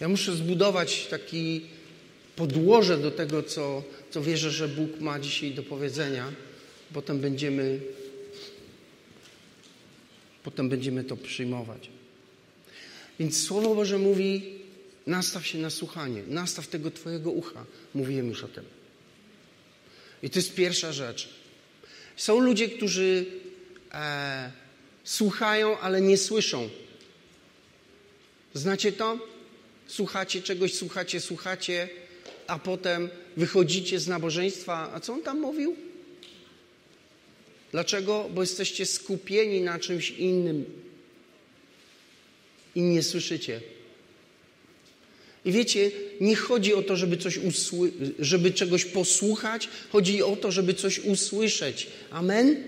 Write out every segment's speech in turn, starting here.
Ja muszę zbudować taki podłoże do tego, co, co wierzę, że Bóg ma dzisiaj do powiedzenia. Potem będziemy, potem będziemy to przyjmować. Więc Słowo Boże mówi, nastaw się na słuchanie, nastaw tego Twojego ucha. Mówiłem już o tym. I to jest pierwsza rzecz. Są ludzie, którzy e, słuchają, ale nie słyszą. Znacie to? Słuchacie czegoś, słuchacie, słuchacie, a potem wychodzicie z nabożeństwa. A co on tam mówił? Dlaczego? Bo jesteście skupieni na czymś innym i nie słyszycie. I wiecie, nie chodzi o to, żeby, coś usły- żeby czegoś posłuchać, chodzi o to, żeby coś usłyszeć. Amen?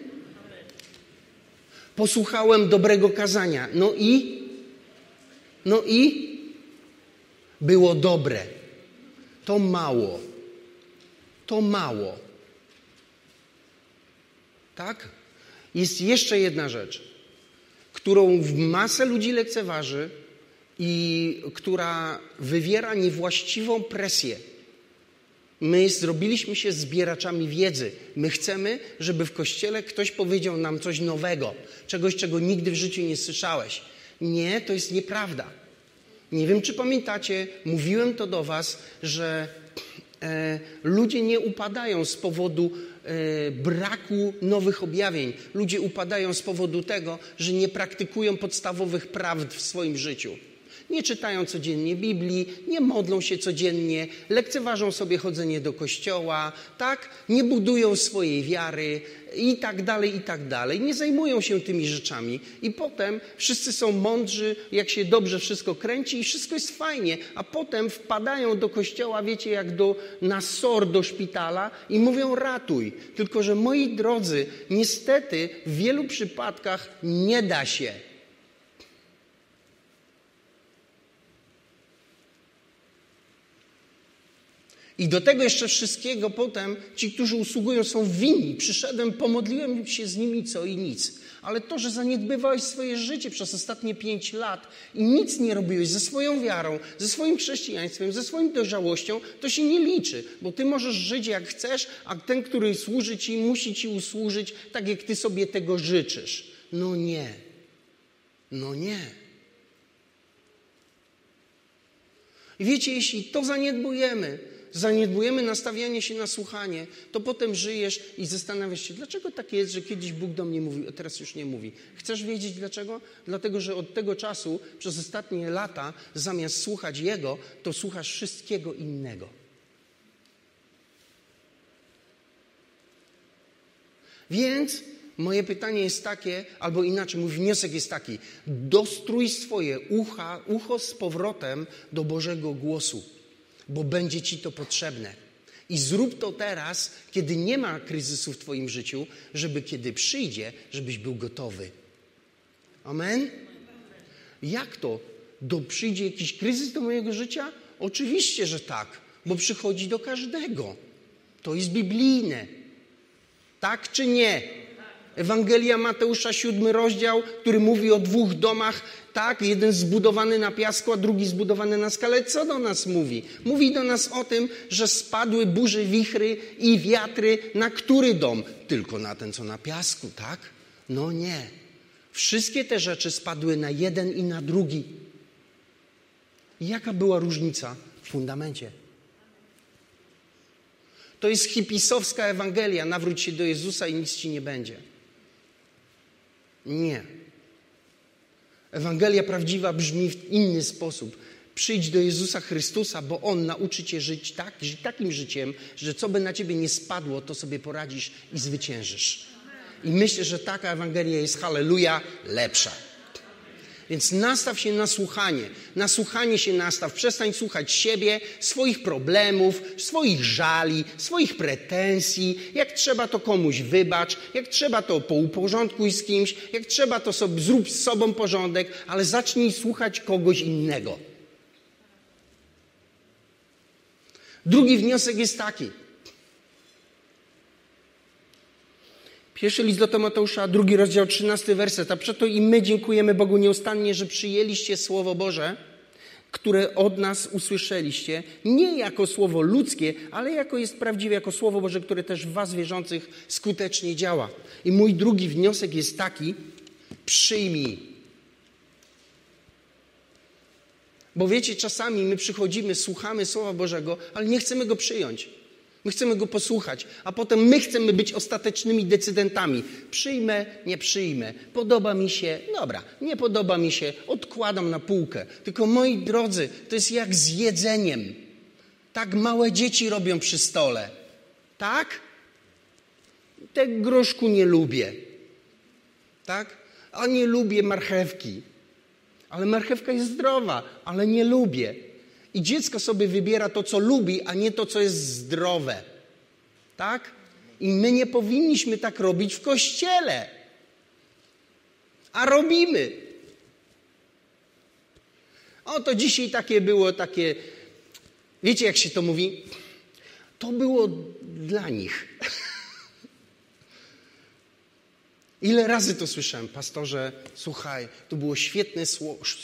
Posłuchałem dobrego kazania. No i? No i? Było dobre. To mało. To mało. Tak? Jest jeszcze jedna rzecz, którą masę ludzi lekceważy i która wywiera niewłaściwą presję. My zrobiliśmy się zbieraczami wiedzy. My chcemy, żeby w kościele ktoś powiedział nam coś nowego, czegoś, czego nigdy w życiu nie słyszałeś. Nie, to jest nieprawda. Nie wiem, czy pamiętacie, mówiłem to do Was, że e, ludzie nie upadają z powodu e, braku nowych objawień. Ludzie upadają z powodu tego, że nie praktykują podstawowych prawd w swoim życiu. Nie czytają codziennie Biblii, nie modlą się codziennie, lekceważą sobie chodzenie do kościoła, tak? Nie budują swojej wiary i tak dalej, i tak dalej. Nie zajmują się tymi rzeczami. I potem wszyscy są mądrzy, jak się dobrze wszystko kręci i wszystko jest fajnie. A potem wpadają do kościoła, wiecie, jak do, na SOR do szpitala i mówią ratuj. Tylko, że moi drodzy, niestety w wielu przypadkach nie da się. I do tego jeszcze wszystkiego potem ci, którzy usługują, są winni. Przyszedłem, pomodliłem się z nimi co i nic. Ale to, że zaniedbywałeś swoje życie przez ostatnie pięć lat i nic nie robiłeś ze swoją wiarą, ze swoim chrześcijaństwem, ze swoją dojrzałością, to się nie liczy, bo ty możesz żyć jak chcesz, a ten, który służy ci, musi ci usłużyć tak, jak ty sobie tego życzysz. No nie. No nie. I wiecie, jeśli to zaniedbujemy, zaniedbujemy nastawianie się na słuchanie, to potem żyjesz i zastanawiasz się, dlaczego tak jest, że kiedyś Bóg do mnie mówił, a teraz już nie mówi. Chcesz wiedzieć dlaczego? Dlatego, że od tego czasu, przez ostatnie lata, zamiast słuchać Jego, to słuchasz wszystkiego innego. Więc moje pytanie jest takie, albo inaczej, mój wniosek jest taki: dostrój swoje ucha, ucho z powrotem do Bożego głosu bo będzie ci to potrzebne. I zrób to teraz, kiedy nie ma kryzysu w Twoim życiu, żeby kiedy przyjdzie, żebyś był gotowy. Amen? Jak to? Do, przyjdzie jakiś kryzys do mojego życia? Oczywiście, że tak, bo przychodzi do każdego. To jest biblijne. Tak czy nie? Ewangelia Mateusza, siódmy rozdział, który mówi o dwóch domach, tak, jeden zbudowany na piasku, a drugi zbudowany na skale. Co do nas mówi? Mówi do nas o tym, że spadły burze, wichry i wiatry na który dom? Tylko na ten, co na piasku, tak? No nie. Wszystkie te rzeczy spadły na jeden i na drugi. Jaka była różnica w fundamencie? To jest hipisowska Ewangelia. Nawróć się do Jezusa i nic ci nie będzie. Nie. Ewangelia prawdziwa brzmi w inny sposób. Przyjdź do Jezusa Chrystusa, bo On nauczy cię żyć tak, takim życiem, że co by na ciebie nie spadło, to sobie poradzisz i zwyciężysz. I myślę, że taka Ewangelia jest, halleluja, lepsza. Więc nastaw się na słuchanie. Na słuchanie się nastaw. Przestań słuchać siebie, swoich problemów, swoich żali, swoich pretensji. Jak trzeba, to komuś wybacz. Jak trzeba, to pouporządkuj z kimś. Jak trzeba, to sobie, zrób z sobą porządek, ale zacznij słuchać kogoś innego. Drugi wniosek jest taki. Pierwszy list do Tymoteusza, drugi rozdział, trzynasty werset. A przeto i my dziękujemy Bogu nieustannie, że przyjęliście Słowo Boże które od nas usłyszeliście, nie jako słowo ludzkie, ale jako jest prawdziwe, jako słowo Boże, które też w was wierzących skutecznie działa. I mój drugi wniosek jest taki: przyjmij. Bo wiecie, czasami my przychodzimy, słuchamy Słowa Bożego, ale nie chcemy go przyjąć. My chcemy go posłuchać, a potem my chcemy być ostatecznymi decydentami. Przyjmę, nie przyjmę. Podoba mi się, dobra, nie podoba mi się, odkładam na półkę. Tylko moi drodzy, to jest jak z jedzeniem. Tak małe dzieci robią przy stole. Tak? Te groszku nie lubię. Tak? A nie lubię marchewki. Ale marchewka jest zdrowa, ale nie lubię. I dziecko sobie wybiera to, co lubi, a nie to, co jest zdrowe. Tak? I my nie powinniśmy tak robić w kościele. A robimy. O, to dzisiaj takie było, takie. Wiecie, jak się to mówi? To było dla nich. Ile razy to słyszałem, pastorze, słuchaj, to było świetne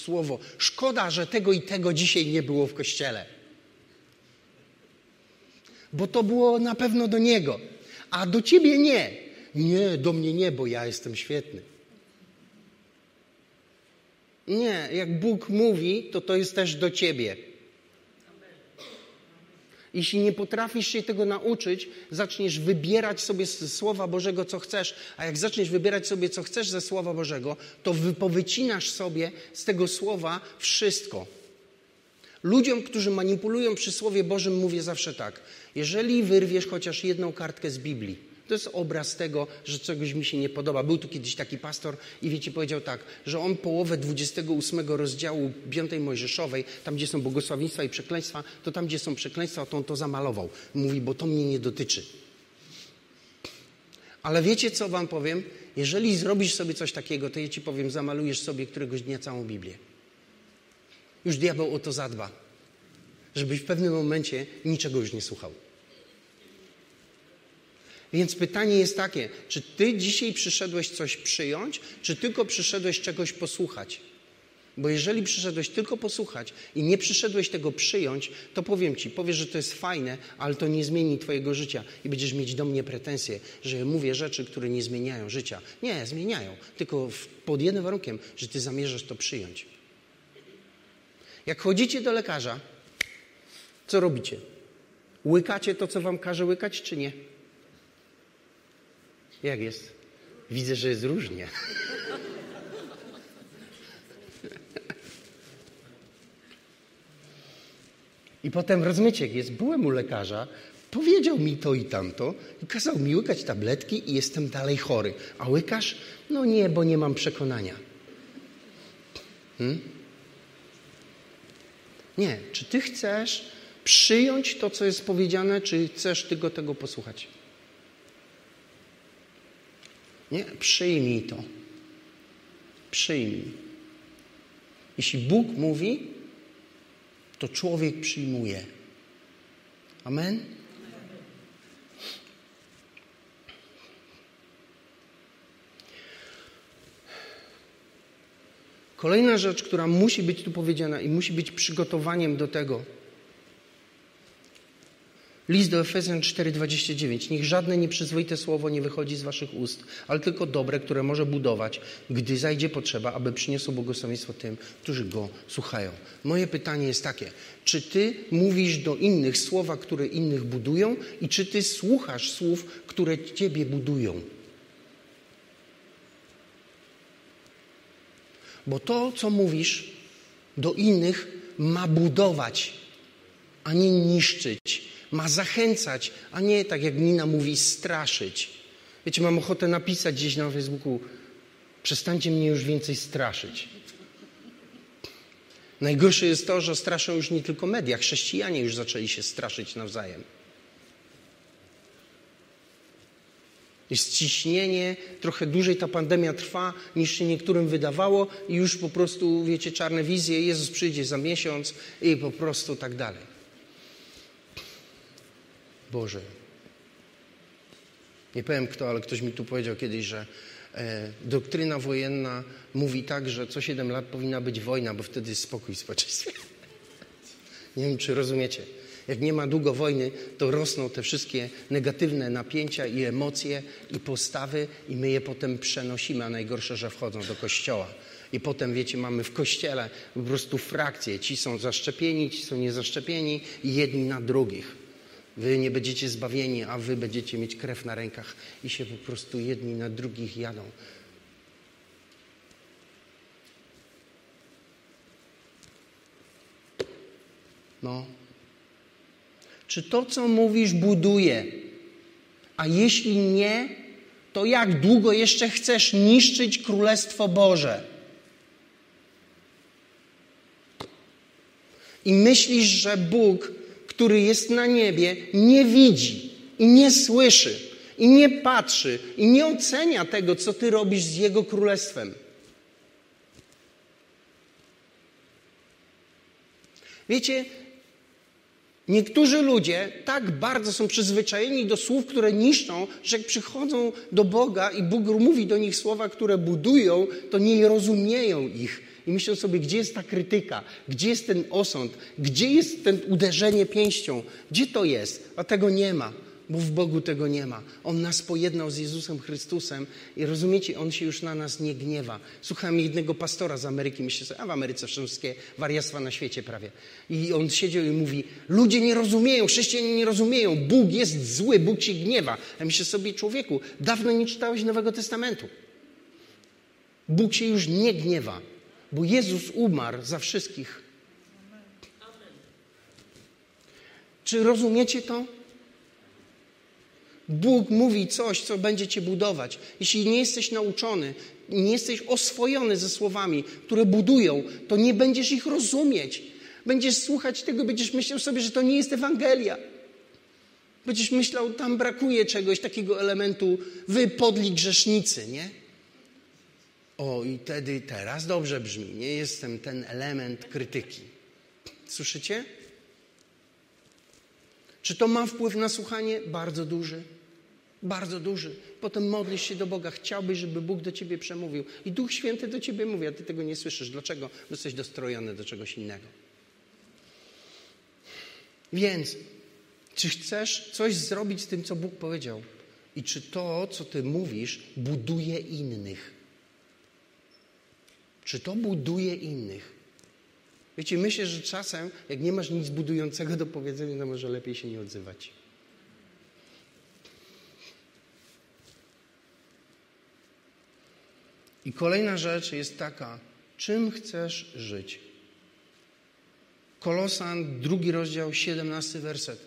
słowo. Szkoda, że tego i tego dzisiaj nie było w kościele. Bo to było na pewno do niego, a do ciebie nie. Nie, do mnie nie, bo ja jestem świetny. Nie, jak Bóg mówi, to to jest też do ciebie. Jeśli nie potrafisz się tego nauczyć, zaczniesz wybierać sobie z Słowa Bożego, co chcesz, a jak zaczniesz wybierać sobie, co chcesz ze Słowa Bożego, to powycinasz sobie z tego Słowa wszystko. Ludziom, którzy manipulują przy Słowie Bożym, mówię zawsze tak. Jeżeli wyrwiesz chociaż jedną kartkę z Biblii, to jest obraz tego, że czegoś mi się nie podoba. Był tu kiedyś taki pastor i wiecie, powiedział tak, że on połowę 28 rozdziału 5 Mojżeszowej, tam gdzie są błogosławieństwa i przekleństwa, to tam gdzie są przekleństwa, to on to zamalował. Mówi, bo to mnie nie dotyczy. Ale wiecie, co wam powiem? Jeżeli zrobisz sobie coś takiego, to ja ci powiem, zamalujesz sobie któregoś dnia całą Biblię. Już diabeł o to zadba, żebyś w pewnym momencie niczego już nie słuchał. Więc pytanie jest takie, czy ty dzisiaj przyszedłeś coś przyjąć, czy tylko przyszedłeś czegoś posłuchać? Bo jeżeli przyszedłeś tylko posłuchać i nie przyszedłeś tego przyjąć, to powiem ci, powiesz, że to jest fajne, ale to nie zmieni twojego życia i będziesz mieć do mnie pretensje, że mówię rzeczy, które nie zmieniają życia. Nie, zmieniają, tylko pod jednym warunkiem, że ty zamierzasz to przyjąć. Jak chodzicie do lekarza, co robicie? Łykacie to, co wam każe łykać, czy nie? Jak jest? Widzę, że jest różnie. I potem rozmyciek jest. Byłem u lekarza, powiedział mi to i tamto i kazał mi łykać tabletki i jestem dalej chory. A łykasz? No nie, bo nie mam przekonania. Hmm? Nie. Czy ty chcesz przyjąć to, co jest powiedziane, czy chcesz tylko tego posłuchać? Nie? Przyjmij to. Przyjmij. Jeśli Bóg mówi, to człowiek przyjmuje. Amen? Kolejna rzecz, która musi być tu powiedziana i musi być przygotowaniem do tego, List do Efezjan 4:29. Niech żadne nieprzyzwoite słowo nie wychodzi z waszych ust, ale tylko dobre, które może budować, gdy zajdzie potrzeba, aby przyniosło błogosławieństwo tym, którzy go słuchają. Moje pytanie jest takie: czy ty mówisz do innych słowa, które innych budują, i czy ty słuchasz słów, które ciebie budują? Bo to, co mówisz do innych, ma budować, a nie niszczyć ma zachęcać, a nie tak jak Nina mówi, straszyć. Wiecie, mam ochotę napisać gdzieś na Facebooku, przestańcie mnie już więcej straszyć. Najgorsze jest to, że straszą już nie tylko media, chrześcijanie już zaczęli się straszyć nawzajem. Jest ciśnienie, trochę dłużej ta pandemia trwa niż się niektórym wydawało i już po prostu, wiecie, czarne wizje, Jezus przyjdzie za miesiąc i po prostu tak dalej. Boże. Nie powiem kto, ale ktoś mi tu powiedział kiedyś, że e, doktryna wojenna mówi tak, że co 7 lat powinna być wojna, bo wtedy jest spokój w społeczeństwie. Nie wiem, czy rozumiecie. Jak nie ma długo wojny, to rosną te wszystkie negatywne napięcia i emocje i postawy i my je potem przenosimy, a najgorsze, że wchodzą do kościoła. I potem, wiecie, mamy w kościele po prostu frakcje. Ci są zaszczepieni, ci są niezaszczepieni i jedni na drugich. Wy nie będziecie zbawieni, a wy będziecie mieć krew na rękach i się po prostu jedni na drugich jadą. No. Czy to, co mówisz, buduje? A jeśli nie, to jak długo jeszcze chcesz niszczyć Królestwo Boże? I myślisz, że Bóg, który jest na niebie, nie widzi i nie słyszy i nie patrzy i nie ocenia tego, co ty robisz z Jego Królestwem. Wiecie, Niektórzy ludzie tak bardzo są przyzwyczajeni do słów, które niszczą, że jak przychodzą do Boga i Bóg mówi do nich słowa, które budują, to nie rozumieją ich. I myślą sobie, gdzie jest ta krytyka, gdzie jest ten osąd, gdzie jest ten uderzenie pięścią, gdzie to jest, a tego nie ma bo w Bogu tego nie ma. On nas pojednał z Jezusem Chrystusem i rozumiecie, On się już na nas nie gniewa. Słuchałem jednego pastora z Ameryki, myślę sobie, a w Ameryce wszystkie wariactwa na świecie prawie. I on siedział i mówi, ludzie nie rozumieją, chrześcijanie nie rozumieją, Bóg jest zły, Bóg się gniewa. Ja myślę sobie, człowieku, dawno nie czytałeś Nowego Testamentu. Bóg się już nie gniewa, bo Jezus umarł za wszystkich. Czy rozumiecie to? Bóg mówi coś, co będzie cię budować. Jeśli nie jesteś nauczony, nie jesteś oswojony ze słowami, które budują, to nie będziesz ich rozumieć. Będziesz słuchać tego, będziesz myślał sobie, że to nie jest Ewangelia. Będziesz myślał, tam brakuje czegoś, takiego elementu, wy podli grzesznicy, nie? O, i wtedy teraz dobrze brzmi. Nie jestem ten element krytyki. Słyszycie? Czy to ma wpływ na słuchanie? Bardzo duży. Bardzo duży. Potem modlisz się do Boga. Chciałbyś, żeby Bóg do ciebie przemówił. I Duch Święty do ciebie mówi, a ty tego nie słyszysz. Dlaczego? Bo jesteś dostrojony do czegoś innego. Więc, czy chcesz coś zrobić z tym, co Bóg powiedział? I czy to, co ty mówisz, buduje innych? Czy to buduje innych? Wiecie, myślę, że czasem, jak nie masz nic budującego do powiedzenia, to może lepiej się nie odzywać. I kolejna rzecz jest taka, czym chcesz żyć? Kolosan, drugi rozdział, 17 werset.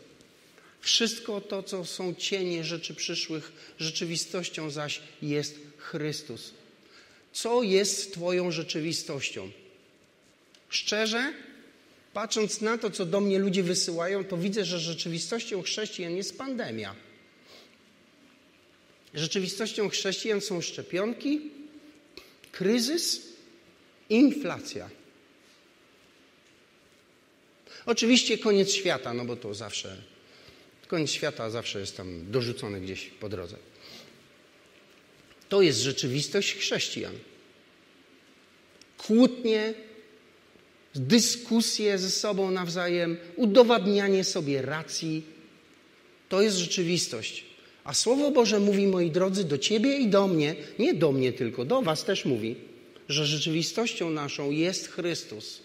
Wszystko to, co są cienie rzeczy przyszłych, rzeczywistością zaś jest Chrystus. Co jest Twoją rzeczywistością? Szczerze, patrząc na to, co do mnie ludzie wysyłają, to widzę, że rzeczywistością chrześcijan jest pandemia. Rzeczywistością chrześcijan są szczepionki, kryzys, inflacja. Oczywiście koniec świata, no bo to zawsze, koniec świata zawsze jest tam dorzucony gdzieś po drodze. To jest rzeczywistość chrześcijan. Kłótnie, dyskusje ze sobą nawzajem, udowadnianie sobie racji. To jest rzeczywistość. A Słowo Boże mówi, moi drodzy, do ciebie i do mnie, nie do mnie tylko, do was też mówi, że rzeczywistością naszą jest Chrystus.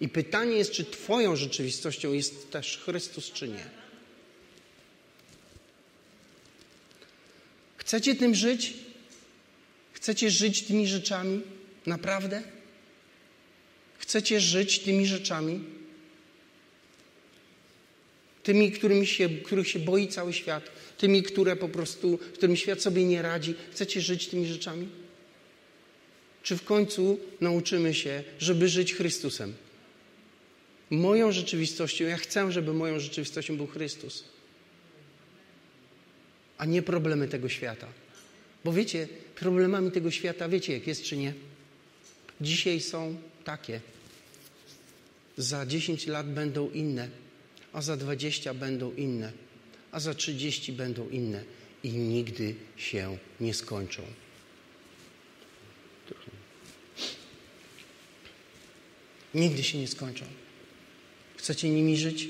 I pytanie jest, czy Twoją rzeczywistością jest też Chrystus, czy nie. Chcecie tym żyć? Chcecie żyć tymi rzeczami? Naprawdę? Chcecie żyć tymi rzeczami? Tymi, którymi się, których się boi cały świat, tymi, które po prostu, którym świat sobie nie radzi. Chcecie żyć tymi rzeczami? Czy w końcu nauczymy się, żeby żyć Chrystusem? Moją rzeczywistością, ja chcę, żeby moją rzeczywistością był Chrystus, a nie problemy tego świata. Bo wiecie, problemami tego świata, wiecie jak jest czy nie? Dzisiaj są takie. Za 10 lat będą inne, a za 20 będą inne a za 30 będą inne i nigdy się nie skończą. Nigdy się nie skończą. Chcecie nimi żyć?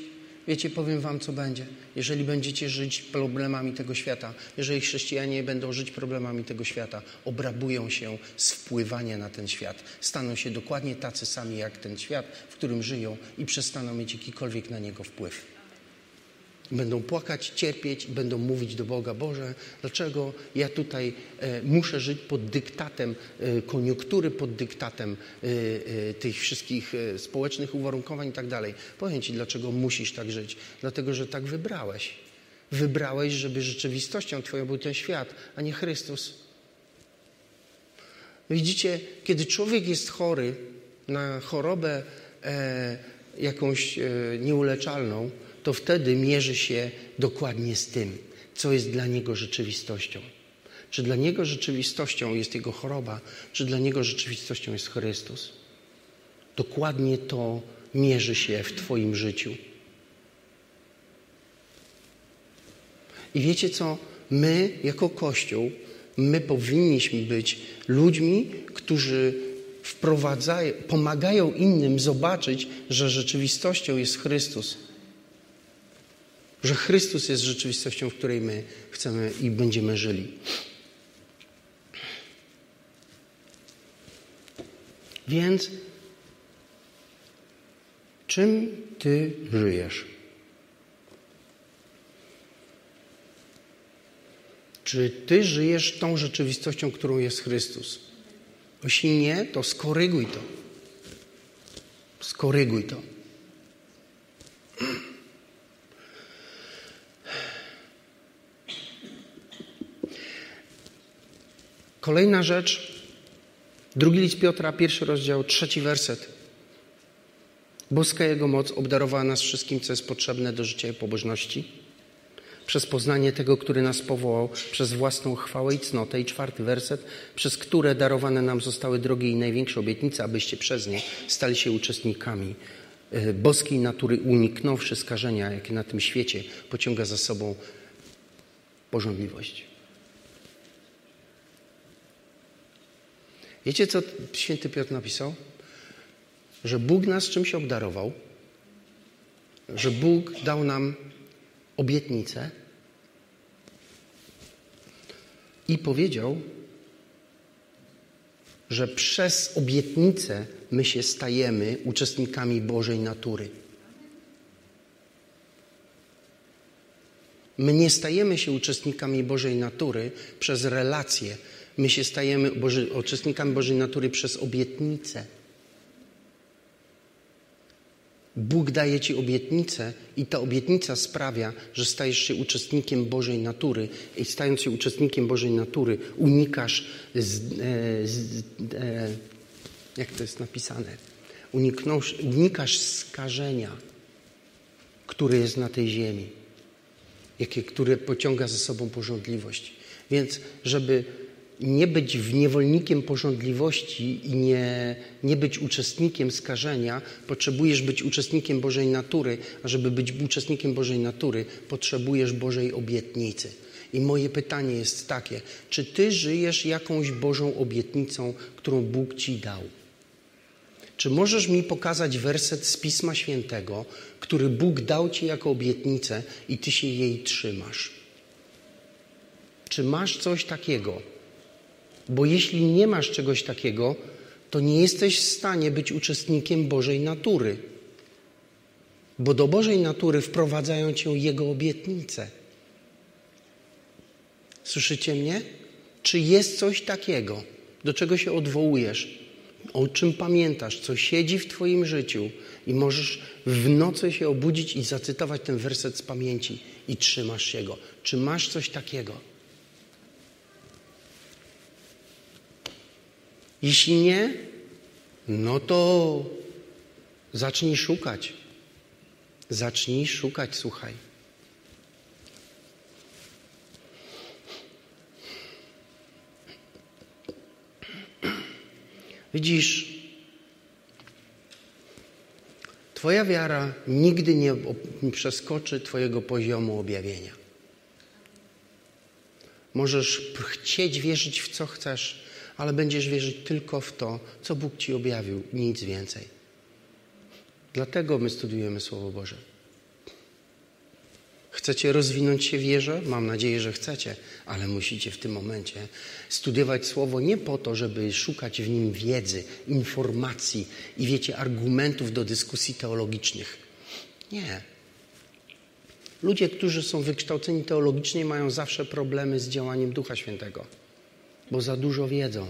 Wiecie, powiem wam, co będzie. Jeżeli będziecie żyć problemami tego świata, jeżeli chrześcijanie będą żyć problemami tego świata, obrabują się z wpływania na ten świat. Staną się dokładnie tacy sami jak ten świat, w którym żyją i przestaną mieć jakikolwiek na niego wpływ. Będą płakać, cierpieć, będą mówić do Boga: Boże, dlaczego ja tutaj e, muszę żyć pod dyktatem e, koniunktury, pod dyktatem e, tych wszystkich społecznych uwarunkowań i tak dalej. Powiem Ci, dlaczego musisz tak żyć. Dlatego, że tak wybrałeś. Wybrałeś, żeby rzeczywistością Twoją był ten świat, a nie Chrystus. Widzicie, kiedy człowiek jest chory na chorobę e, jakąś e, nieuleczalną, to wtedy mierzy się dokładnie z tym, co jest dla niego rzeczywistością. Czy dla niego rzeczywistością jest jego choroba, czy dla niego rzeczywistością jest Chrystus. Dokładnie to mierzy się w Twoim życiu. I wiecie co? My, jako Kościół, my powinniśmy być ludźmi, którzy wprowadzają, pomagają innym zobaczyć, że rzeczywistością jest Chrystus że Chrystus jest rzeczywistością, w której my chcemy i będziemy żyli. Więc czym Ty żyjesz? Czy Ty żyjesz tą rzeczywistością, którą jest Chrystus? Jeśli nie, to skoryguj to. Skoryguj to. Kolejna rzecz, drugi list Piotra, pierwszy rozdział, trzeci werset. Boska Jego moc obdarowała nas wszystkim, co jest potrzebne do życia i pobożności, przez poznanie tego, który nas powołał, przez własną chwałę i cnotę. I czwarty werset, przez które darowane nam zostały drogie i największe obietnice, abyście przez nie stali się uczestnikami e, boskiej natury, uniknąwszy skażenia, jakie na tym świecie pociąga za sobą porządliwość. Wiecie, co święty Piotr napisał? Że Bóg nas czymś obdarował, że Bóg dał nam obietnicę i powiedział, że przez obietnicę my się stajemy uczestnikami Bożej natury. My nie stajemy się uczestnikami Bożej natury przez relacje, My się stajemy Boży, uczestnikami Bożej natury przez obietnicę. Bóg daje Ci obietnicę i ta obietnica sprawia, że stajesz się uczestnikiem Bożej natury i stając się uczestnikiem Bożej natury unikasz, z, e, z, e, jak to jest napisane, Uniknąsz, unikasz skażenia, które jest na tej ziemi, jakie, które pociąga za sobą porządliwość. Więc żeby nie być w niewolnikiem porządliwości i nie, nie być uczestnikiem skażenia, potrzebujesz być uczestnikiem Bożej natury, a żeby być uczestnikiem Bożej natury, potrzebujesz Bożej obietnicy. I moje pytanie jest takie: czy ty żyjesz jakąś Bożą obietnicą, którą Bóg ci dał? Czy możesz mi pokazać werset z Pisma Świętego, który Bóg dał ci jako obietnicę i ty się jej trzymasz? Czy masz coś takiego? Bo jeśli nie masz czegoś takiego, to nie jesteś w stanie być uczestnikiem Bożej natury. Bo do Bożej natury wprowadzają cię Jego obietnice. Słyszycie mnie? Czy jest coś takiego, do czego się odwołujesz, o czym pamiętasz, co siedzi w Twoim życiu i możesz w nocy się obudzić i zacytować ten werset z pamięci i trzymasz się go? Czy masz coś takiego? Jeśli nie, no to zacznij szukać. Zacznij szukać, słuchaj. Widzisz, Twoja wiara nigdy nie przeskoczy Twojego poziomu objawienia. Możesz chcieć wierzyć w co chcesz, ale będziesz wierzyć tylko w to, co Bóg ci objawił, nic więcej. Dlatego my studiujemy Słowo Boże. Chcecie rozwinąć się w wierze? Mam nadzieję, że chcecie, ale musicie w tym momencie studiować Słowo nie po to, żeby szukać w nim wiedzy, informacji i wiecie, argumentów do dyskusji teologicznych. Nie. Ludzie, którzy są wykształceni teologicznie, mają zawsze problemy z działaniem Ducha Świętego, bo za dużo wiedzą.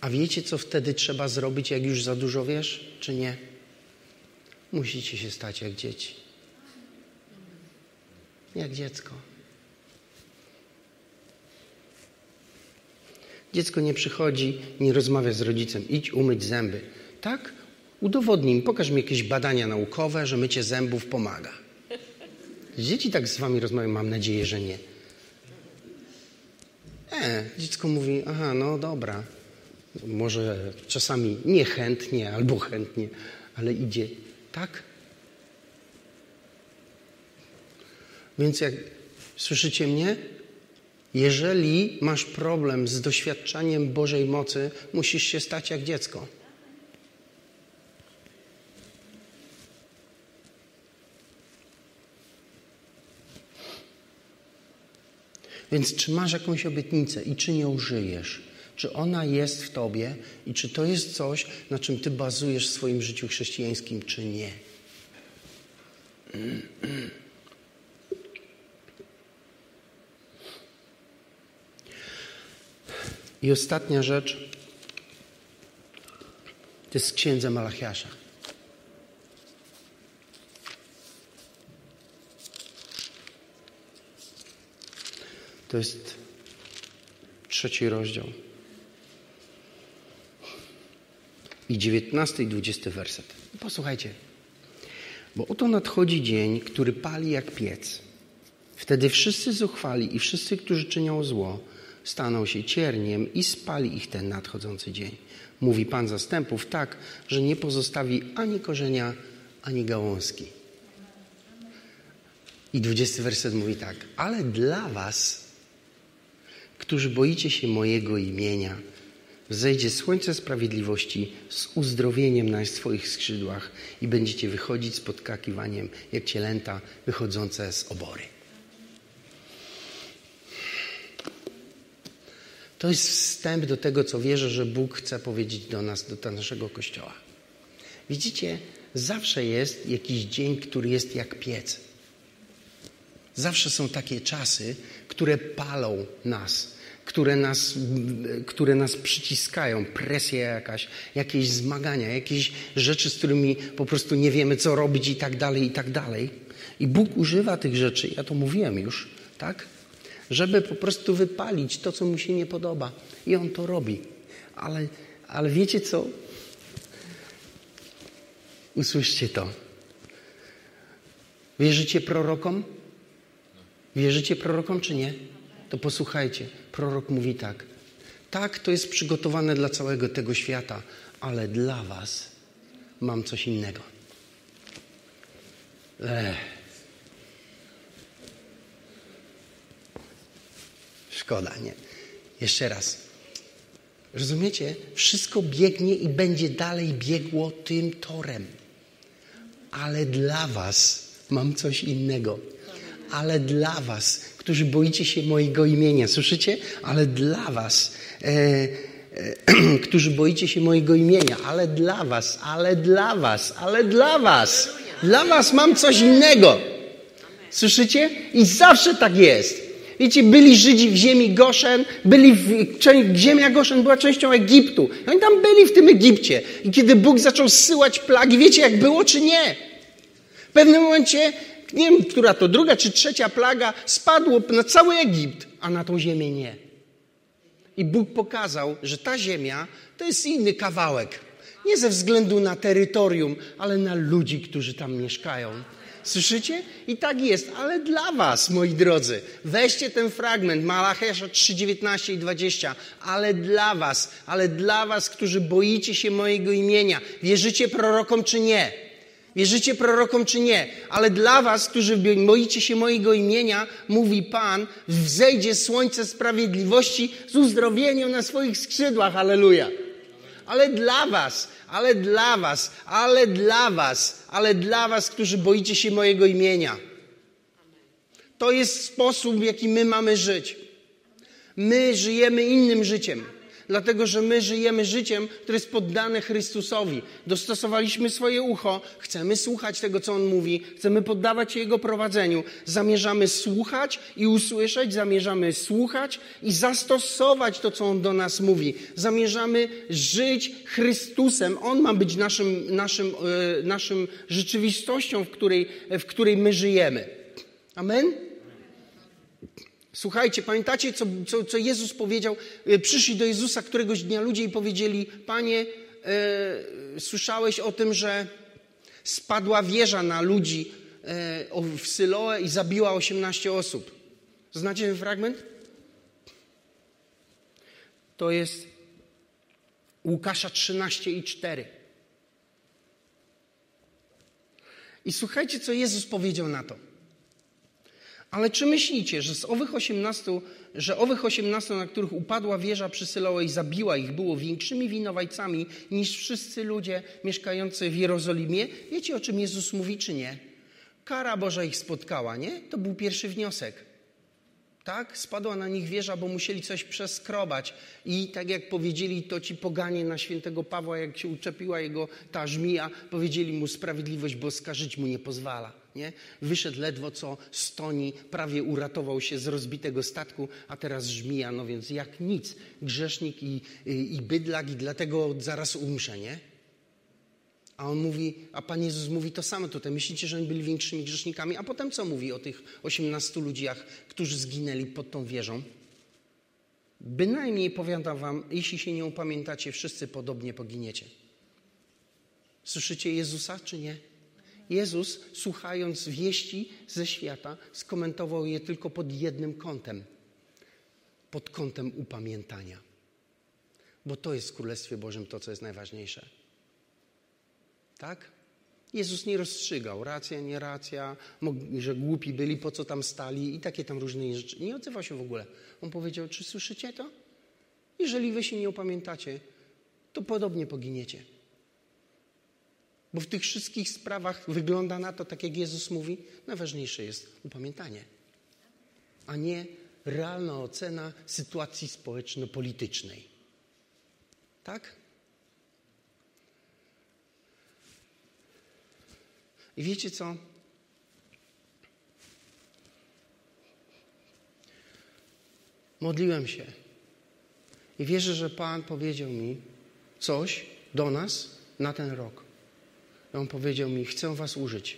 A wiecie, co wtedy trzeba zrobić, jak już za dużo wiesz, czy nie? Musicie się stać jak dzieci. Jak dziecko. Dziecko nie przychodzi, nie rozmawia z rodzicem. Idź umyć zęby. Tak? Udowodnij mi, pokaż mi jakieś badania naukowe, że mycie zębów pomaga. Dzieci tak z wami rozmawiają, mam nadzieję, że nie. E, dziecko mówi, aha, no dobra. Może czasami niechętnie albo chętnie, ale idzie tak? Więc jak słyszycie mnie? Jeżeli masz problem z doświadczaniem Bożej mocy, musisz się stać jak dziecko. Więc czy masz jakąś obietnicę i czy nią żyjesz? Czy ona jest w tobie i czy to jest coś, na czym ty bazujesz w swoim życiu chrześcijańskim, czy nie? I ostatnia rzecz to jest księdza Malachiasza. To jest trzeci rozdział. i 19 i 20 werset. Posłuchajcie. Bo oto nadchodzi dzień, który pali jak piec. Wtedy wszyscy zuchwali i wszyscy, którzy czynią zło, staną się cierniem i spali ich ten nadchodzący dzień. Mówi Pan zastępów tak, że nie pozostawi ani korzenia, ani gałązki. I 20 werset mówi tak. Ale dla was, którzy boicie się mojego imienia, Wzejdzie słońce sprawiedliwości z uzdrowieniem na swoich skrzydłach i będziecie wychodzić z podkakiwaniem jak cielęta wychodzące z obory. To jest wstęp do tego, co wierzę, że Bóg chce powiedzieć do nas, do naszego Kościoła. Widzicie, zawsze jest jakiś dzień, który jest jak piec. Zawsze są takie czasy, które palą nas które nas, które nas przyciskają, presja jakaś, jakieś zmagania, jakieś rzeczy, z którymi po prostu nie wiemy, co robić i tak dalej, i tak dalej. I Bóg używa tych rzeczy, ja to mówiłem już, tak? Żeby po prostu wypalić to, co mu się nie podoba. I on to robi. Ale, ale wiecie co? Usłyszcie to. Wierzycie prorokom? Wierzycie prorokom czy nie? To posłuchajcie prorok mówi tak. Tak, to jest przygotowane dla całego tego świata, ale dla Was mam coś innego. Ech. Szkoda, nie? Jeszcze raz. Rozumiecie? Wszystko biegnie i będzie dalej biegło tym torem. Ale dla Was mam coś innego. Ale dla Was którzy boicie się mojego imienia. Słyszycie? Ale dla was, e, e, którzy boicie się mojego imienia, ale dla was, ale dla was, ale dla was. Dla was mam coś innego. Słyszycie? I zawsze tak jest. Wiecie, byli Żydzi w ziemi Goszen, byli w, ziemia Goszen była częścią Egiptu. Oni tam byli w tym Egipcie. I kiedy Bóg zaczął zsyłać plagi, wiecie jak było czy nie? W pewnym momencie nie wiem, która to druga czy trzecia plaga, spadło na cały Egipt, a na tą ziemię nie. I Bóg pokazał, że ta ziemia to jest inny kawałek. Nie ze względu na terytorium, ale na ludzi, którzy tam mieszkają. Słyszycie? I tak jest, ale dla was, moi drodzy, weźcie ten fragment Malachesza 3, 19 i 20, ale dla was, ale dla was, którzy boicie się mojego imienia, wierzycie prorokom czy nie? Wierzycie prorokom czy nie? Ale dla was, którzy boicie się mojego imienia, mówi Pan, wzejdzie słońce sprawiedliwości z uzdrowieniem na swoich skrzydłach. Aleluja. ale dla was, ale dla was, ale dla was, ale dla was, którzy boicie się mojego imienia. To jest sposób, w jaki my mamy żyć. My żyjemy innym życiem dlatego że my żyjemy życiem, które jest poddane Chrystusowi. Dostosowaliśmy swoje ucho, chcemy słuchać tego, co On mówi, chcemy poddawać się Jego prowadzeniu. Zamierzamy słuchać i usłyszeć, zamierzamy słuchać i zastosować to, co On do nas mówi. Zamierzamy żyć Chrystusem. On ma być naszym, naszym, e, naszym rzeczywistością, w której, w której my żyjemy. Amen? Słuchajcie, pamiętacie, co, co, co Jezus powiedział? E, przyszli do Jezusa któregoś dnia ludzie i powiedzieli: Panie, e, słyszałeś o tym, że spadła wieża na ludzi e, w Syloe i zabiła 18 osób. Znacie ten fragment? To jest Łukasza 13 i 4. I słuchajcie, co Jezus powiedział na to. Ale czy myślicie, że z owych 18, że owych 18, na których upadła wieża przy Syloe i zabiła ich, było większymi winowajcami niż wszyscy ludzie mieszkający w Jerozolimie? Wiecie, o czym Jezus mówi, czy nie? Kara Boża ich spotkała, nie? To był pierwszy wniosek. Tak? Spadła na nich wieża, bo musieli coś przeskrobać. I tak jak powiedzieli to ci poganie na świętego Pawła, jak się uczepiła jego ta żmija, powiedzieli mu sprawiedliwość boska żyć mu nie pozwala. Nie? Wyszedł ledwo co stoni, prawie uratował się z rozbitego statku, a teraz żmija, no więc jak nic. Grzesznik i, i, i bydlak i dlatego zaraz umrze, nie? A on mówi, a Pan Jezus mówi to samo tutaj. Myślicie, że oni byli większymi grzesznikami? A potem co mówi o tych 18 ludziach, którzy zginęli pod tą wieżą? Bynajmniej powiadam wam, jeśli się nie upamiętacie, wszyscy podobnie poginiecie. Słyszycie Jezusa, czy nie? Jezus, słuchając wieści ze świata, skomentował je tylko pod jednym kątem pod kątem upamiętania. Bo to jest w Królestwie Bożym to, co jest najważniejsze. Tak? Jezus nie rozstrzygał, racja, nie racja, że głupi byli, po co tam stali i takie tam różne rzeczy. Nie odzywał się w ogóle. On powiedział, czy słyszycie to? Jeżeli wy się nie upamiętacie, to podobnie poginiecie. Bo w tych wszystkich sprawach wygląda na to, tak jak Jezus mówi, najważniejsze jest upamiętanie, a nie realna ocena sytuacji społeczno-politycznej. Tak? I wiecie co? Modliłem się i wierzę, że Pan powiedział mi coś do nas na ten rok. On powiedział mi: Chcę Was użyć.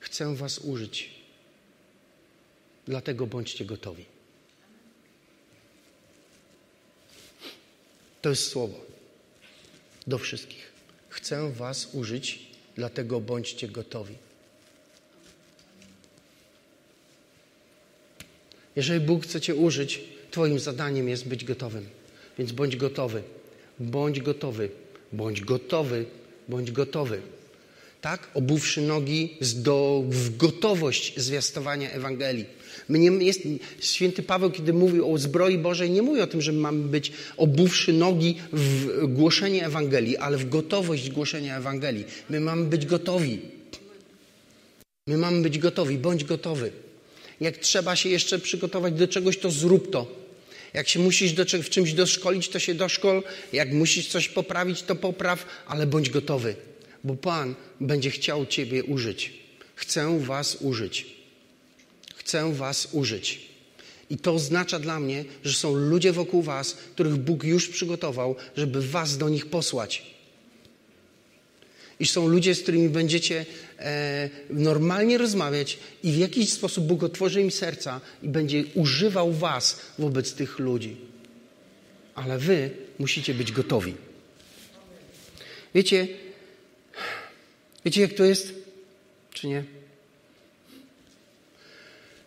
Chcę Was użyć. Dlatego bądźcie gotowi. To jest słowo do wszystkich. Chcę Was użyć Dlatego bądźcie gotowi. Jeżeli Bóg chce Cię użyć, Twoim zadaniem jest być gotowym. Więc bądź gotowy, bądź gotowy, bądź gotowy, bądź gotowy. Tak? Obuwszy nogi do, w gotowość zwiastowania Ewangelii. My nie, jest, święty Paweł, kiedy mówił o zbroi Bożej, nie mówi o tym, że mamy być obuwszy nogi w głoszenie Ewangelii, ale w gotowość głoszenia Ewangelii. My mamy być gotowi. My mamy być gotowi. Bądź gotowy. Jak trzeba się jeszcze przygotować do czegoś, to zrób to. Jak się musisz do, w czymś doszkolić, to się doszkol. Jak musisz coś poprawić, to popraw, ale bądź gotowy, bo Pan będzie chciał Ciebie użyć. Chcę Was użyć chcę Was użyć. I to oznacza dla mnie, że są ludzie wokół Was, których Bóg już przygotował, żeby Was do nich posłać. I są ludzie, z którymi będziecie e, normalnie rozmawiać, i w jakiś sposób Bóg otworzy im serca i będzie używał Was wobec tych ludzi. Ale Wy musicie być gotowi. Wiecie, wiecie jak to jest? Czy nie?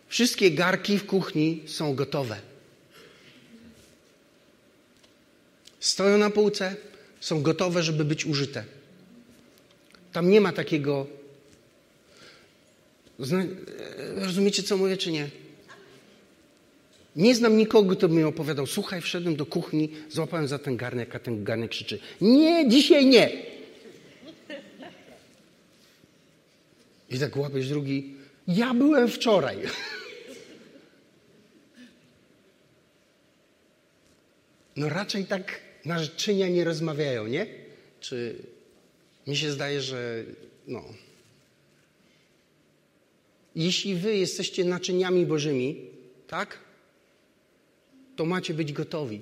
Wszystkie garki w kuchni są gotowe. Stoją na półce, są gotowe, żeby być użyte. Tam nie ma takiego. Rozumiecie, co mówię, czy nie? Nie znam nikogo, kto by mi opowiadał, słuchaj, wszedłem do kuchni, złapałem za ten garnek, a ten garnek krzyczy, nie, dzisiaj nie. I tak łapiesz drugi, ja byłem wczoraj. No raczej tak naczynia nie rozmawiają, nie? Czy mi się zdaje, że no. Jeśli wy jesteście naczyniami Bożymi, tak? To macie być gotowi.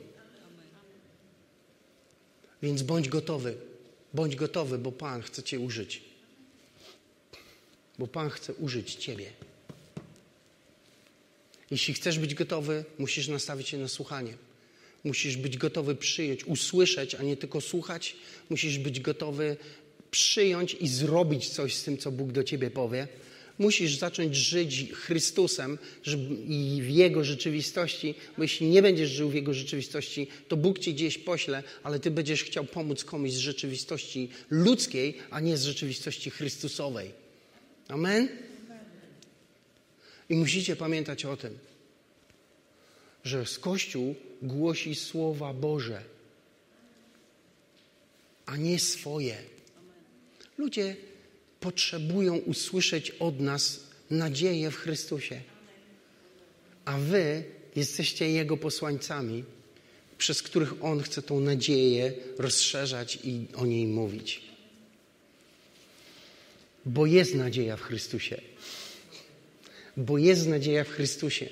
Więc bądź gotowy. Bądź gotowy, bo Pan chce Cię użyć. Bo Pan chce użyć Ciebie. Jeśli chcesz być gotowy, musisz nastawić się na słuchanie. Musisz być gotowy przyjąć, usłyszeć, a nie tylko słuchać. Musisz być gotowy przyjąć i zrobić coś z tym, co Bóg do ciebie powie. Musisz zacząć żyć Chrystusem i w Jego rzeczywistości, bo jeśli nie będziesz żył w Jego rzeczywistości, to Bóg ci gdzieś pośle, ale ty będziesz chciał pomóc komuś z rzeczywistości ludzkiej, a nie z rzeczywistości Chrystusowej. Amen? I musicie pamiętać o tym, że z Kościół głosi słowa Boże, a nie swoje. Ludzie potrzebują usłyszeć od nas nadzieję w Chrystusie. A wy jesteście Jego posłańcami, przez których On chce tą nadzieję rozszerzać i o niej mówić. Bo jest nadzieja w Chrystusie. Bo jest nadzieja w Chrystusie.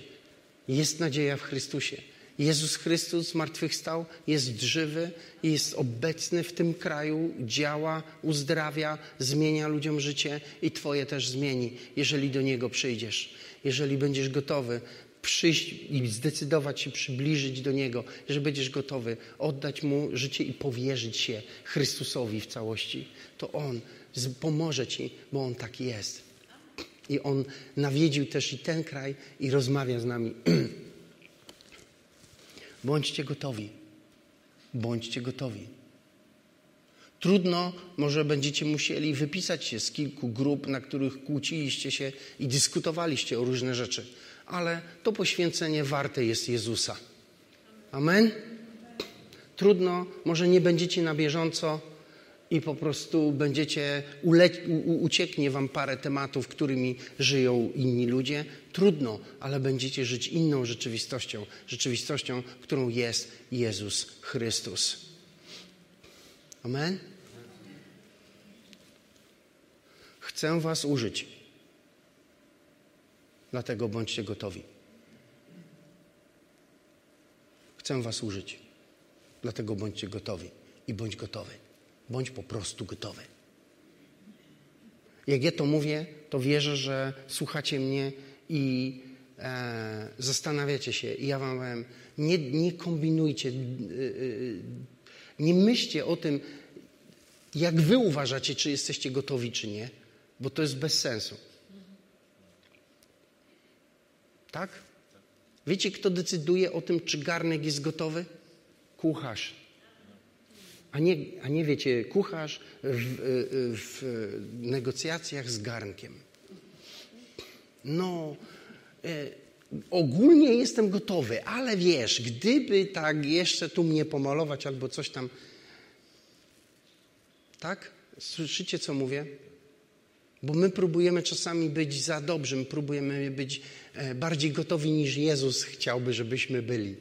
Jest nadzieja w Chrystusie. Jezus Chrystus zmartwychwstał, jest żywy, jest obecny w tym kraju, działa, uzdrawia, zmienia ludziom życie i Twoje też zmieni, jeżeli do Niego przyjdziesz. Jeżeli będziesz gotowy przyjść i zdecydować się przybliżyć do Niego, że będziesz gotowy oddać Mu życie i powierzyć się Chrystusowi w całości, to On pomoże Ci, bo On taki jest. I On nawiedził też i ten kraj i rozmawia z nami. Bądźcie gotowi. Bądźcie gotowi. Trudno, może będziecie musieli wypisać się z kilku grup, na których kłóciliście się i dyskutowaliście o różne rzeczy, ale to poświęcenie warte jest Jezusa. Amen? Trudno, może nie będziecie na bieżąco i po prostu będziecie, ucieknie wam parę tematów, którymi żyją inni ludzie. Trudno, ale będziecie żyć inną rzeczywistością, rzeczywistością, którą jest Jezus Chrystus. Amen? Chcę was użyć. Dlatego bądźcie gotowi. Chcę was użyć. Dlatego bądźcie gotowi i bądź gotowy. Bądź po prostu gotowy. Jak ja to mówię, to wierzę, że słuchacie mnie i e, zastanawiacie się. I ja wam powiem, nie, nie kombinujcie, e, e, nie myślcie o tym, jak wy uważacie, czy jesteście gotowi, czy nie, bo to jest bez sensu. Tak? Wiecie, kto decyduje o tym, czy garnek jest gotowy? Kucharz. A nie, a nie wiecie, kucharz w, w negocjacjach z garnkiem. No, e, ogólnie jestem gotowy, ale wiesz, gdyby tak jeszcze tu mnie pomalować albo coś tam. Tak? Słyszycie, co mówię? Bo my próbujemy czasami być za dobrzy, my próbujemy być e, bardziej gotowi niż Jezus chciałby, żebyśmy byli.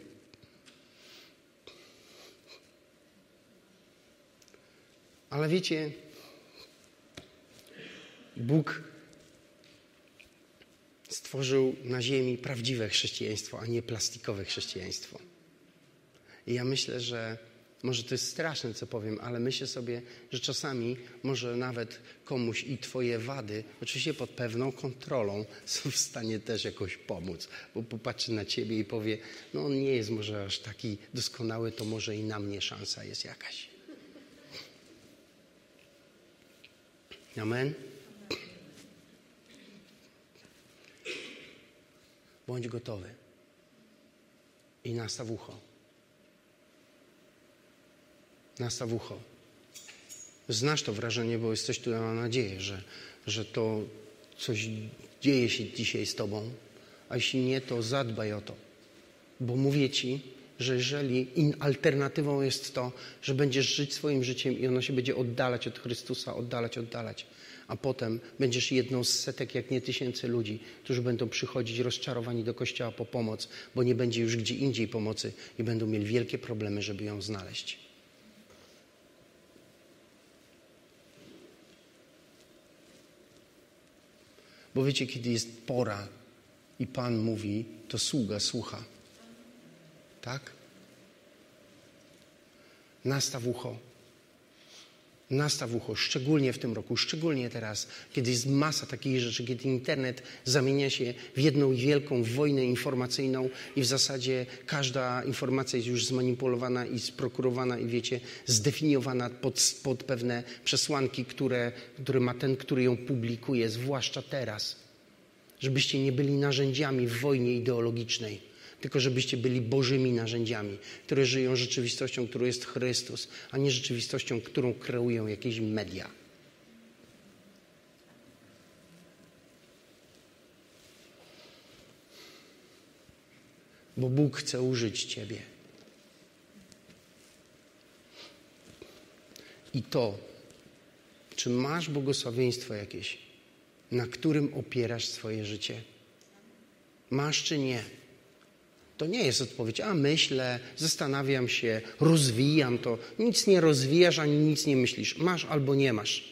Ale wiecie, Bóg stworzył na ziemi prawdziwe chrześcijaństwo, a nie plastikowe chrześcijaństwo. I ja myślę, że może to jest straszne, co powiem, ale myślę sobie, że czasami może nawet komuś i Twoje wady, oczywiście pod pewną kontrolą, są w stanie też jakoś pomóc, bo popatrzy na Ciebie i powie: No, on nie jest może aż taki doskonały, to może i na mnie szansa jest jakaś. Amen. Bądź gotowy i nastaw ucho. Nastaw ucho. Znasz to wrażenie, bo jesteś tu, ja mam nadzieję, że, że to coś dzieje się dzisiaj z Tobą, a jeśli nie, to zadbaj o to. Bo mówię ci, że jeżeli alternatywą jest to, że będziesz żyć swoim życiem i ono się będzie oddalać od Chrystusa, oddalać, oddalać, a potem będziesz jedną z setek, jak nie tysięcy ludzi, którzy będą przychodzić rozczarowani do kościoła po pomoc, bo nie będzie już gdzie indziej pomocy i będą mieli wielkie problemy, żeby ją znaleźć. Bo wiecie, kiedy jest pora i Pan mówi, to sługa słucha. Tak? Nastaw ucho. Nastaw ucho, szczególnie w tym roku, szczególnie teraz, kiedy jest masa takich rzeczy, kiedy internet zamienia się w jedną wielką wojnę informacyjną i w zasadzie każda informacja jest już zmanipulowana i sprokurowana i wiecie, zdefiniowana pod, pod pewne przesłanki, które, które ma ten, który ją publikuje, zwłaszcza teraz. Żebyście nie byli narzędziami w wojnie ideologicznej tylko żebyście byli Bożymi narzędziami, które żyją rzeczywistością, którą jest Chrystus, a nie rzeczywistością, którą kreują jakieś media. Bo Bóg chce użyć Ciebie. I to, czy masz błogosławieństwo jakieś, na którym opierasz swoje życie? Masz czy nie? To nie jest odpowiedź, a myślę, zastanawiam się, rozwijam to. Nic nie rozwijasz, ani nic nie myślisz. Masz albo nie masz.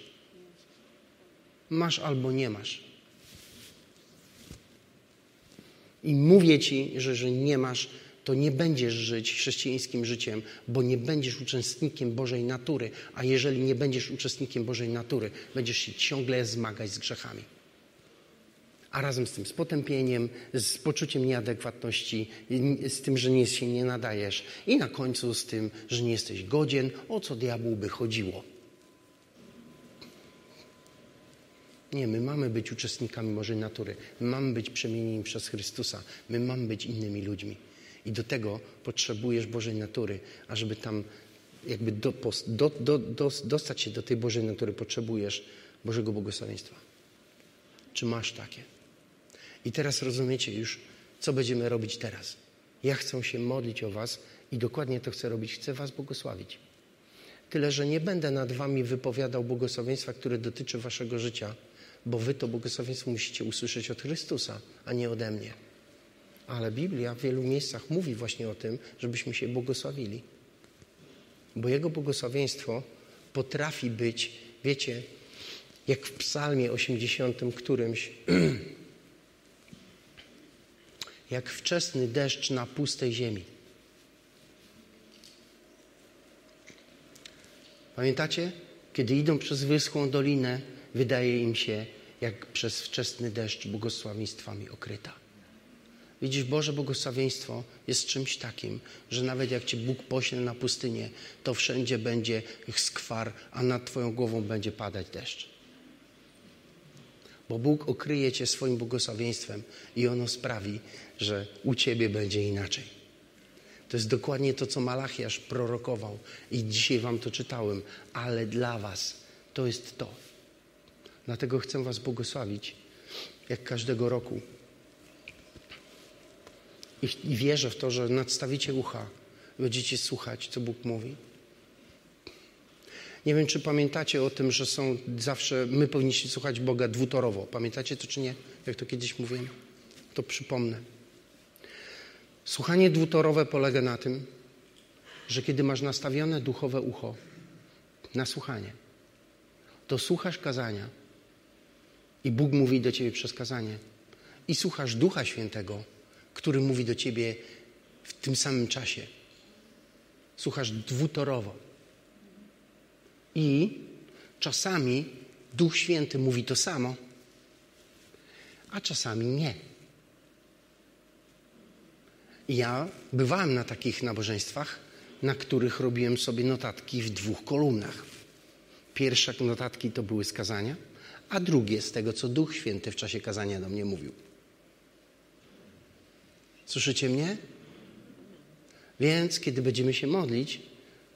Masz albo nie masz. I mówię ci, że że nie masz, to nie będziesz żyć chrześcijańskim życiem, bo nie będziesz uczestnikiem Bożej natury. A jeżeli nie będziesz uczestnikiem Bożej natury, będziesz się ciągle zmagać z grzechami a razem z tym z potępieniem, z poczuciem nieadekwatności, z tym, że nie, się nie nadajesz i na końcu z tym, że nie jesteś godzien, o co diabłu by chodziło. Nie, my mamy być uczestnikami Bożej natury. My mamy być przemienieni przez Chrystusa. My mamy być innymi ludźmi. I do tego potrzebujesz Bożej natury, a żeby tam jakby do, do, do, dostać się do tej Bożej natury, potrzebujesz Bożego błogosławieństwa. Czy masz takie? I teraz rozumiecie już, co będziemy robić teraz. Ja chcę się modlić o Was i dokładnie to chcę robić. Chcę Was błogosławić. Tyle, że nie będę nad Wami wypowiadał błogosławieństwa, które dotyczy Waszego życia, bo Wy to błogosławieństwo musicie usłyszeć od Chrystusa, a nie ode mnie. Ale Biblia w wielu miejscach mówi właśnie o tym, żebyśmy się błogosławili. Bo Jego błogosławieństwo potrafi być, wiecie, jak w Psalmie 80 którymś, jak wczesny deszcz na pustej ziemi. Pamiętacie? Kiedy idą przez wyschłą dolinę, wydaje im się, jak przez wczesny deszcz błogosławieństwami okryta. Widzisz, Boże błogosławieństwo jest czymś takim, że nawet jak Cię Bóg pośle na pustynię, to wszędzie będzie skwar, a nad Twoją głową będzie padać deszcz bo Bóg okryje Cię swoim błogosławieństwem i ono sprawi, że u Ciebie będzie inaczej. To jest dokładnie to, co Malachiasz prorokował i dzisiaj Wam to czytałem, ale dla Was to jest to. Dlatego chcę Was błogosławić, jak każdego roku. I, I wierzę w to, że nadstawicie ucha, będziecie słuchać, co Bóg mówi. Nie wiem, czy pamiętacie o tym, że są zawsze, my powinniśmy słuchać Boga dwutorowo. Pamiętacie to, czy nie? Jak to kiedyś mówiłem? To przypomnę. Słuchanie dwutorowe polega na tym, że kiedy masz nastawione duchowe ucho na słuchanie, to słuchasz kazania i Bóg mówi do ciebie przez kazanie i słuchasz Ducha Świętego, który mówi do ciebie w tym samym czasie. Słuchasz dwutorowo. I czasami Duch Święty mówi to samo, a czasami nie. Ja bywałem na takich nabożeństwach, na których robiłem sobie notatki w dwóch kolumnach. Pierwsze notatki to były z kazania, a drugie z tego, co Duch Święty w czasie kazania do mnie mówił. Słyszycie mnie? Więc kiedy będziemy się modlić,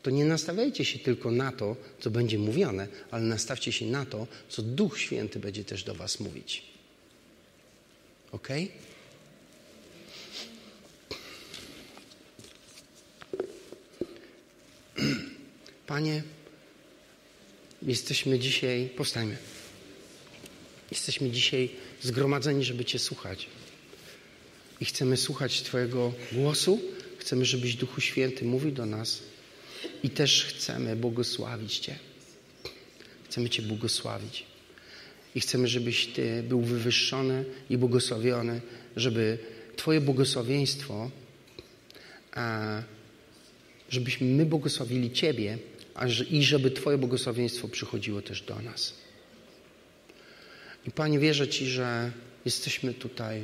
to nie nastawiajcie się tylko na to, co będzie mówione, ale nastawcie się na to, co Duch Święty będzie też do Was mówić. Ok? Panie, jesteśmy dzisiaj, powstajmy. Jesteśmy dzisiaj zgromadzeni, żeby Cię słuchać. I chcemy słuchać Twojego głosu. Chcemy, żebyś Duchu Święty mówił do nas. I też chcemy błogosławić Cię. Chcemy Cię błogosławić. I chcemy, żebyś Ty był wywyższony i błogosławiony, żeby Twoje błogosławieństwo, żebyśmy my błogosławili Ciebie, i żeby Twoje błogosławieństwo przychodziło też do nas. I Panie, wierzę Ci, że jesteśmy tutaj,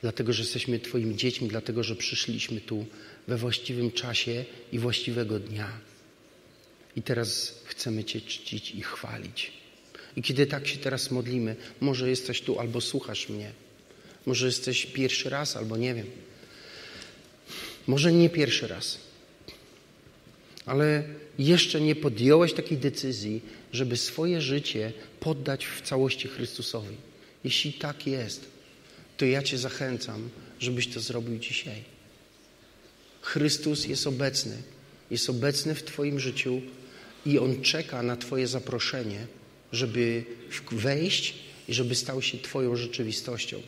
dlatego że jesteśmy Twoimi dziećmi, dlatego że przyszliśmy tu we właściwym czasie i właściwego dnia. I teraz chcemy Cię czcić i chwalić. I kiedy tak się teraz modlimy, może jesteś tu albo słuchasz mnie, może jesteś pierwszy raz albo nie wiem. Może nie pierwszy raz, ale jeszcze nie podjąłeś takiej decyzji, żeby swoje życie poddać w całości Chrystusowi. Jeśli tak jest, to ja Cię zachęcam, żebyś to zrobił dzisiaj. Chrystus jest obecny, jest obecny w Twoim życiu i On czeka na Twoje zaproszenie, żeby wejść i żeby stał się Twoją rzeczywistością.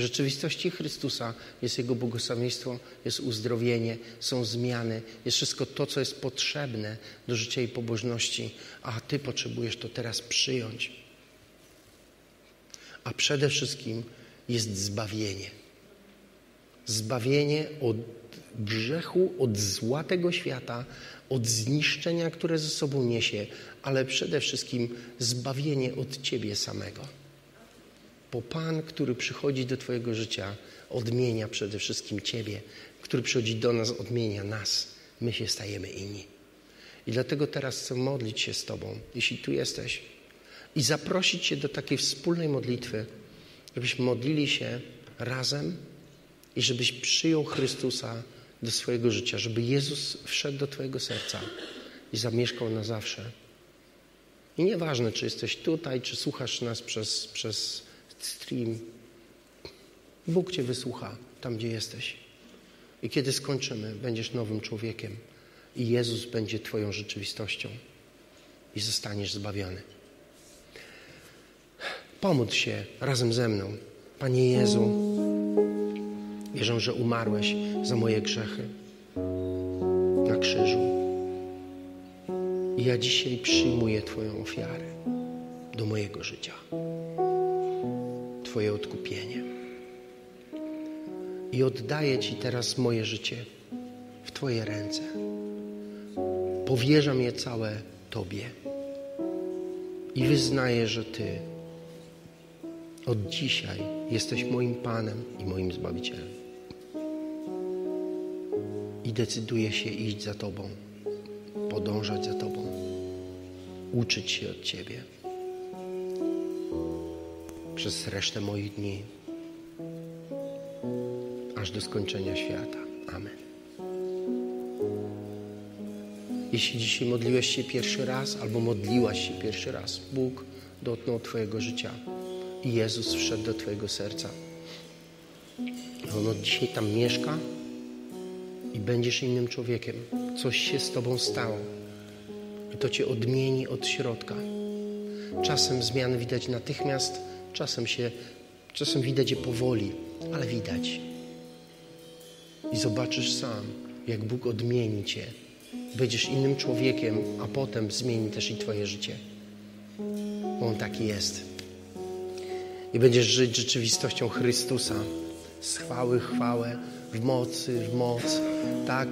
W rzeczywistości Chrystusa jest Jego błogosławieństwo, jest uzdrowienie, są zmiany, jest wszystko to, co jest potrzebne do życia i pobożności, a Ty potrzebujesz to teraz przyjąć. A przede wszystkim jest zbawienie. Zbawienie od grzechu, od zła tego świata, od zniszczenia, które ze sobą niesie, ale przede wszystkim zbawienie od Ciebie samego. Bo Pan, który przychodzi do Twojego życia, odmienia przede wszystkim Ciebie, który przychodzi do nas, odmienia nas. My się stajemy inni. I dlatego teraz chcę modlić się z Tobą, jeśli tu jesteś, i zaprosić Cię do takiej wspólnej modlitwy, żebyśmy modlili się razem i żebyś przyjął Chrystusa do swojego życia, żeby Jezus wszedł do Twojego serca i zamieszkał na zawsze. I nieważne, czy jesteś tutaj, czy słuchasz nas przez, przez stream, Bóg Cię wysłucha tam, gdzie jesteś. I kiedy skończymy, będziesz nowym człowiekiem i Jezus będzie Twoją rzeczywistością i zostaniesz zbawiony. Pomódl się razem ze mną. Panie Jezu, wierzę, że umarłeś za moje grzechy na krzyżu. I ja dzisiaj przyjmuję Twoją ofiarę do mojego życia. Twoje odkupienie. I oddaję Ci teraz moje życie w Twoje ręce. Powierzam je całe Tobie. I wyznaję, że Ty od dzisiaj jesteś moim Panem i moim Zbawicielem. I decyduję się iść za Tobą, podążać za Tobą, uczyć się od Ciebie przez resztę moich dni, aż do skończenia świata. Amen. Jeśli dzisiaj modliłeś się pierwszy raz, albo modliłaś się pierwszy raz, Bóg dotknął Twojego życia i Jezus wszedł do Twojego serca. On od dzisiaj tam mieszka i będziesz innym człowiekiem. Coś się z Tobą stało. I to Cię odmieni od środka. Czasem zmiany widać natychmiast, czasem się, czasem widać je powoli, ale widać. I zobaczysz sam, jak Bóg odmieni Cię. Będziesz innym człowiekiem, a potem zmieni też i Twoje życie. Bo On taki jest. I będziesz żyć rzeczywistością Chrystusa. Z chwały chwałę, w mocy, w moc. Tak?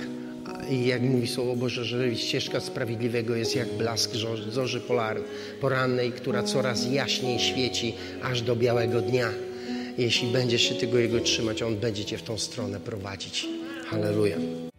I jak mówi Słowo Boże, że ścieżka sprawiedliwego jest jak blask zorzy porannej, która coraz jaśniej świeci aż do białego dnia. Jeśli będziesz się tego Jego trzymać, On będzie Cię w tą stronę prowadzić. Halleluja.